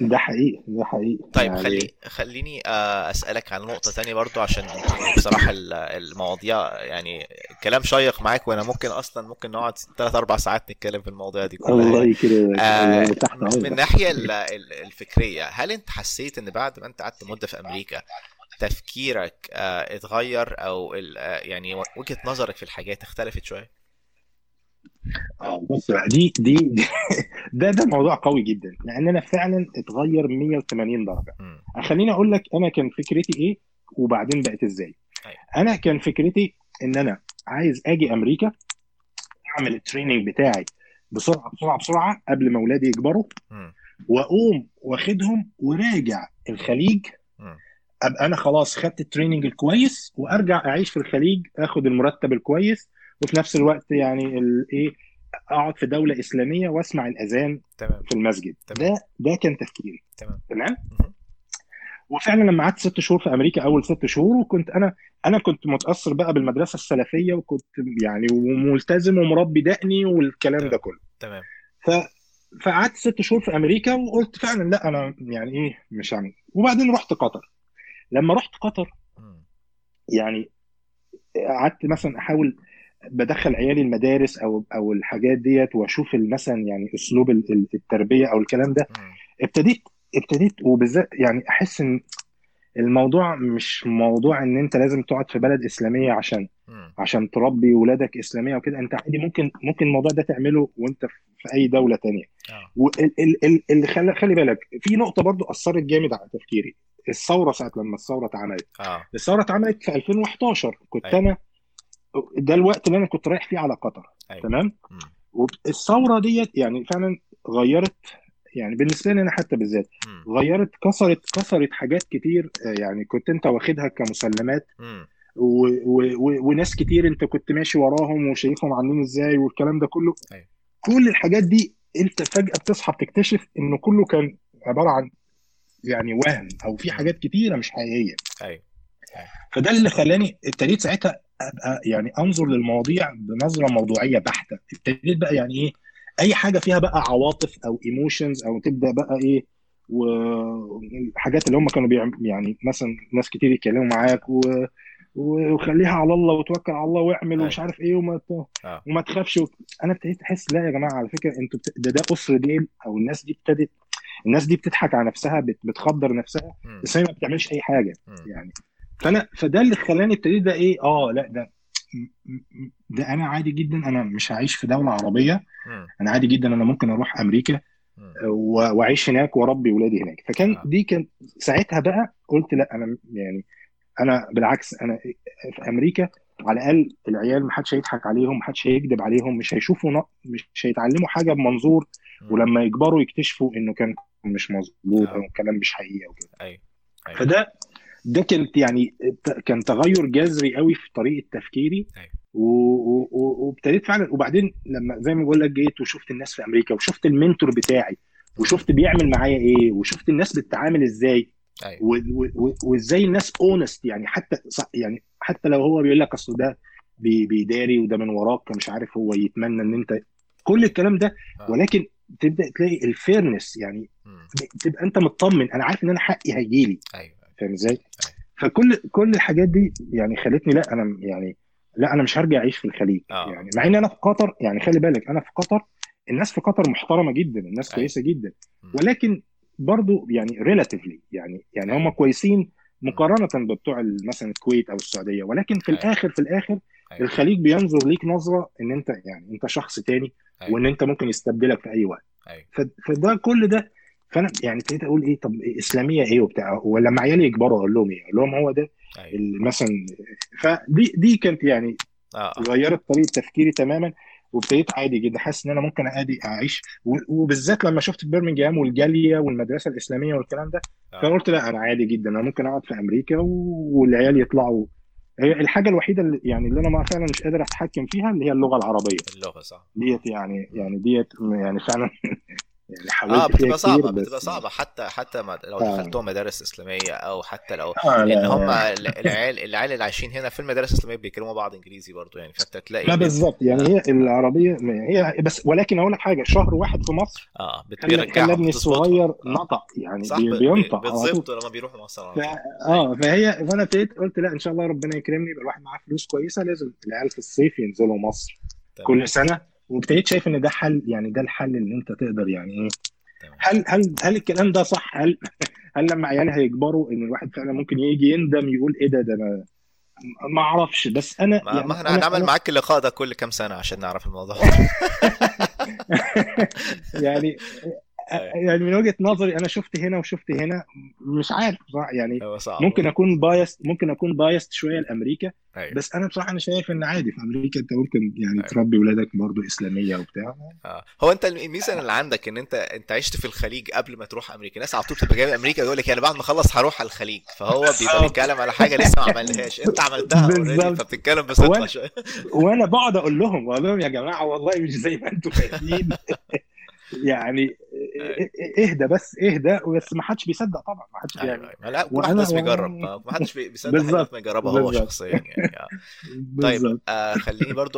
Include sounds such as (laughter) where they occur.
ده حقيقي ده حقيقي. طيب يعني خلي خليني آه، أسألك عن نقطة تانية برضو عشان بصراحة ال- المواضيع يعني كلام شيق معاك وأنا ممكن أصلا ممكن نقعد 3 4 ساعات نتكلم في المواضيع دي كلها. الله يكرمك آه، من الناحية ال- ال- الفكرية هل أنت حسيت إن بعد ما أنت قعدت مدة في أمريكا تفكيرك آه، اتغير أو آه، يعني وجهة نظرك في الحاجات اختلفت شوية؟ آه بص بقى دي دي دي- (laughs) ده ده موضوع قوي جدا لأن أنا فعلا اتغير 180 درجة. خليني أقول لك أنا كان فكرتي إيه وبعدين بقت إزاي. أيوه أنا كان فكرتي إن أنا عايز آجي أمريكا أعمل ال training بتاعي بسرعة بسرعة بسرعة قبل ما أولادي يكبروا وأقوم واخدهم وراجع الخليج. أبقى أنا خلاص خدت ال training الكويس وأرجع أعيش في الخليج آخد المرتب الكويس وفي نفس الوقت يعني الايه أقعد في دولة إسلامية وأسمع الأذان تمام. في المسجد. تمام. ده ده كان تفكيري. تمام. تمام. وفعلا لما قعدت ست شهور في أمريكا أول ست شهور وكنت أنا أنا كنت متأثر بقى بالمدرسة السلفية وكنت يعني وملتزم ومربي دقني والكلام ده تمام. كله. تمام. ف فقعدت ست شهور في أمريكا وقلت فعلا لا أنا يعني إيه مش هعمل. وبعدين رحت قطر. لما رحت قطر. يعني قعدت مثلا أحاول بدخل عيالي المدارس أو أو الحاجات ديت وأشوف مثلا يعني أسلوب ال- ال- التربية أو الكلام ده. ابتديت ابتديت وبالذات يعني أحس إن الموضوع مش موضوع إن أنت لازم تقعد في بلد إسلامية عشان. عشان تربي ولادك إسلامية وكده. أنت عادي ممكن ممكن الموضوع ده تعمله وأنت في أي دولة تانية. آه. واللي خلي خلي بالك في نقطة برضو أثرت جامد على تفكيري. الثورة ساعة لما الثورة اتعملت. آه. الثورة اتعملت في 2011 كنت أيوه. أنا ده الوقت اللي أنا كنت رايح فيه على قطر أيوه تمام. والثورة ديت يعني فعلا غيرت يعني بالنسبة لي أنا حتى بالذات. غيرت كسرت كسرت حاجات كتير آه، يعني كنت أنت واخدها كمسلمات. و و و وناس كتير أنت كنت ماشي وراهم وشايفهم عاملين إزاي والكلام ده كله أيوه كل الحاجات دي أنت فجأة بتصحى بتكتشف انه كله كان عبارة عن يعني وهم أو في. حاجات كتيرة مش حقيقية أيوه أيوه فده اللي خلاني ابتديت ساعتها أبقى يعني أنظر للمواضيع بنظرة موضوعية بحتة ابتديت بقى يعني إيه أي حاجة فيها بقى عواطف أو ايموشنز أو تبدأ بقى إيه والحاجات اللي هم كانوا بيعم يعني مثلا ناس كتير يتكلموا معاك و... وخليها على الله وتوكل على الله واعمل ومش أيوه عارف إيه وما. آه وما تخافش و... أنا ابتديت أحس لا يا جماعة على فكرة أنتوا بت... ده ده اسر ديل أو الناس دي ابتدت الناس دي بتضحك على نفسها بت... بتخدر نفسها. بس هي ما بتعملش أي حاجة. يعني فأنا فده اللي خلاني ابتديت ده إيه؟ آه لأ ده ده أنا عادي جدا أنا مش هعيش في دولة عربية. أنا عادي جدا أنا ممكن أروح أمريكا وأعيش هناك وأربي ولادي هناك. فكان آه. دي كان ساعتها بقى قلت لأ أنا يعني أنا بالعكس أنا في أمريكا على الأقل العيال ما حدش هيضحك عليهم ما حدش هيكذب عليهم مش هيشوفوا مش هيتعلموا حاجة بمنظور. ولما يكبروا يكتشفوا إنه كان مش مظبوط أو آه كلام مش حقيقي وكده أيوه أيوه. فده ده كانت يعني كان تغير جذري قوي في طريقة تفكيري. و- وابتديت فعلا وبعدين لما زي ما بقول لك جيت وشفت الناس في أمريكا وشفت المنتور بتاعي. وشفت بيعمل معايا إيه وشفت الناس بتتعامل إزاي و- وإزاي الناس honest يعني حتى يعني حتى لو هو بيقول لك أصل ده بي- بيداري وده من وراك مش عارف هو يتمنى إن أنت كل الكلام ده. آه. ولكن تبدأ تلاقي ال fairness يعني. تبقى أنت مطمن أنا عارف إن أنا حقي هيجي لي أيوه. فاهم إزاي؟ فكل كل الحاجات دي يعني خلتني لا أنا يعني لا أنا مش هرجع أعيش في الخليج آه. يعني مع ان أنا في قطر يعني خلي بالك أنا في قطر الناس في قطر محترمة جدا الناس أيوه. كويسة جدا. ولكن برضو يعني ريلاتيفلي يعني يعني هم أيوه. كويسين. مقارنة ببتوع مثلا الكويت أو السعودية. ولكن في أيوه. الآخر في الآخر أيوه. الخليج بينظر ليك نظرة إن أنت يعني أنت شخص تاني وإن أنت ممكن يستبدلك في أي وقت. فده كل ده فأنا يعني ابتديت أقول إيه طب إسلامية إيه وبتاع ولما عيالي يكبروا أقول لهم إيه؟ أقول لهم هو ده ال- مثلا فدي دي كانت يعني آه. غيرت طريقة تفكيري تماما وابتديت عادي جدا. حاسس إن أنا ممكن عادي أعيش. وبالذات لما شفت برمنجهام والجالية والمدرسة الإسلامية والكلام ده آه. فقلت لا أنا عادي جدا. أنا ممكن أقعد في أمريكا والعيال يطلعوا. هي الحاجة الوحيدة اللي يعني اللي أنا ما فعلا مش قادر أتحكم فيها اللي هي اللغة العربية. اللغة صح. ديت يعني. يعني ديت يعني فعلا (laughs) يعني آه حاولت فيها بتبقى بس بتبقى صعبة. حتى حتى ما- لو آه. دخلتهم مدارس إسلامية أو حتى لو آه لأن لا هم لا. العيال العيال اللي عايشين هنا في المدارس الإسلامية بيكلموا بعض إنجليزي برضو يعني فأنت تلاقي أنت بالظبط. يعني آه. هي العربية هي بس ولكن أقول لك حاجة شهر واحد في مصر آه بت- خلى خلى بيرجعهم ابني الصغير آه. نطق يعني صح بينطق بتظبطوا لما بيروحوا مصر آه فهي فأنا ابتديت قلت لا إن شاء الله ربنا يكرمني يبقى الواحد معاه فلوس كويسة لازم العيال في الصيف ينزلوا مصر تمام. كل سنة. وابتديت شايف إن ده حل يعني ده الحل اللي أنت تقدر يعني إيه؟ هل هل هل الكلام ده صح؟ هل هل لما عيالي هيكبروا إن الواحد فعلا ممكن يجي يندم يقول إيه ده ده أنا ما أعرفش. بس أنا ما يعني ما إحنا هنعمل معاك اللقاء ده كل كام سنة عشان نعرف الموضوع. (laughs) (laughs) يعني يعني من وجهة نظري أنا شفت هنا وشفت هنا مش عارف يعني صعب. ممكن أكون biased ممكن أكون biased شوية لأمريكا أيوه. بس أنا بصراحة أنا شايف إن عادي في أمريكا أنت ممكن يعني أيوه. تربي ولادك برضه إسلامية وبتاع. آه. هو أنت الميزة اللي عندك إن أنت أنت عشت في الخليج قبل ما تروح أمريكا. ناس على طول بتبقى جاية أمريكا يقول لك أنا بعد ما أخلص هروح على الخليج. فهو بيبقى بيتكلم على حاجة لسه ما عملهاش. أنت عملتها already بالظبط. فبتتكلم وأنا شوية. وأنا بقعد أقول لهم بقول لهم يا جماعة والله مش زي ما أنتم فاهمين (laughs) يعني اهدى بس اهدى بس ما حدش بيصدق طبعا ما حدش أيوه يعني. أيوه. لا كل واحد لازم يجرب ما حدش بي- بيصدق بالظبط لما يجربها هو شخصيا يعني. آه. (laughs) طيب آه خليني برضو